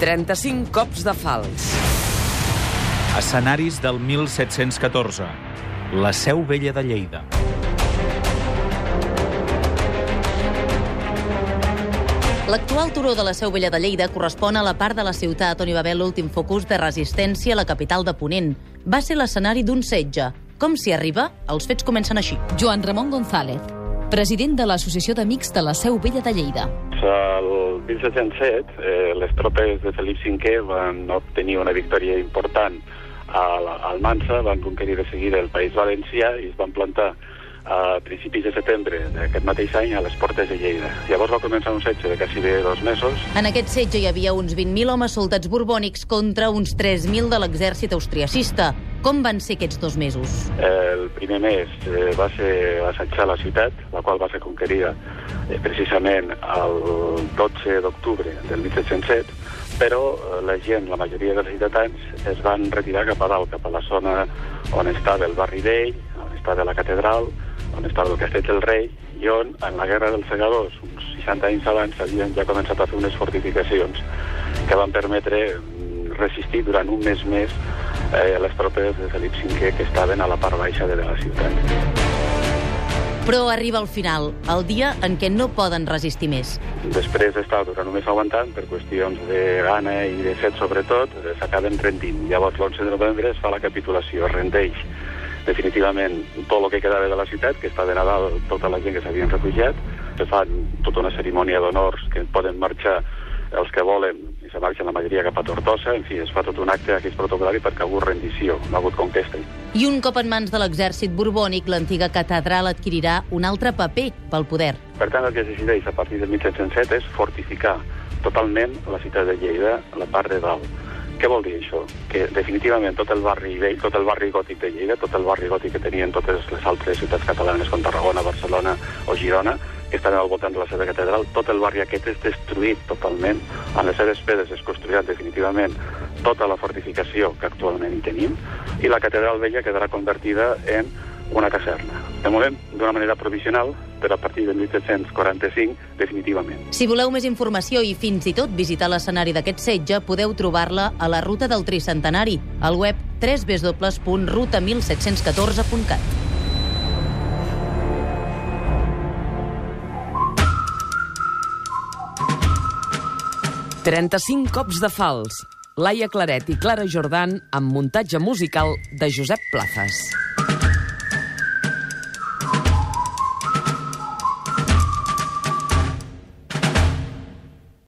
35 cops de fals. Escenaris del 1714. La Seu Vella de Lleida. L'actual turó de la Seu Vella de Lleida correspon a la part de la ciutat on hi va haver l'últim focus de resistència a la capital de Ponent. Va ser l'escenari d'un setge. Com s'hi arriba? Els fets comencen així. Joan Ramon González, president de l'Associació d'Amics de la Seu Vella de Lleida. El 1707, eh, les tropes de Felip V van obtenir una victòria important al, al Mansa, van conquerir de seguida el País Valencià i es van plantar a principis de setembre d'aquest mateix any a les portes de Lleida. Llavors va començar un setge de quasi bé dos mesos. En aquest setge hi havia uns 20.000 homes soldats borbònics contra uns 3.000 de l'exèrcit austriacista. Com van ser aquests dos mesos? El primer mes eh, va ser assetjar la ciutat, la qual va ser conquerida eh, precisament el 12 d'octubre del 1707, però eh, la gent, la majoria dels ciutadans, es van retirar cap a dalt, cap a la zona on estava el barri vell, on estava la catedral, on estava el castell del rei, i on, en la guerra dels segadors, uns 60 anys abans, havien ja començat a fer unes fortificacions que van permetre mm, resistir durant un mes més eh, les tropes de Felip V que estaven a la part baixa de la ciutat. Però arriba al final, el dia en què no poden resistir més. Després d'estar durant un mes aguantant, per qüestions de gana i de set sobretot, eh, s'acaben rendint. Llavors l'11 de novembre es fa la capitulació, es rendeix definitivament tot el que quedava de la ciutat, que està de Nadal tota la gent que s'havien refugiat, se fan tota una cerimònia d'honors que poden marxar els que volen i se marxen la majoria cap a Tortosa, en fi, es fa tot un acte aquí protocolari perquè hagut rendició, no ha hagut conquesta. I un cop en mans de l'exèrcit borbònic, l'antiga catedral adquirirà un altre paper pel poder. Per tant, el que es decideix a partir del 1707 és fortificar totalment la ciutat de Lleida, la part de dalt. Què vol dir això? Que definitivament tot el barri vell, tot el barri gòtic de Lleida, tot el barri gòtic que tenien totes les altres ciutats catalanes com Tarragona, Barcelona o Girona, que estan al voltant de la seva catedral, tot el barri aquest és destruït totalment. En les seves pedres es construirà definitivament tota la fortificació que actualment tenim i la catedral vella quedarà convertida en una caserna. De moment, d'una manera provisional, però a partir de 1745, definitivament. Si voleu més informació i fins i tot visitar l'escenari d'aquest setge, podeu trobar-la a la ruta del Tricentenari, al web www.ruta1714.cat. «35 cops de fals». Laia Claret i Clara Jordan amb muntatge musical de Josep Plazas.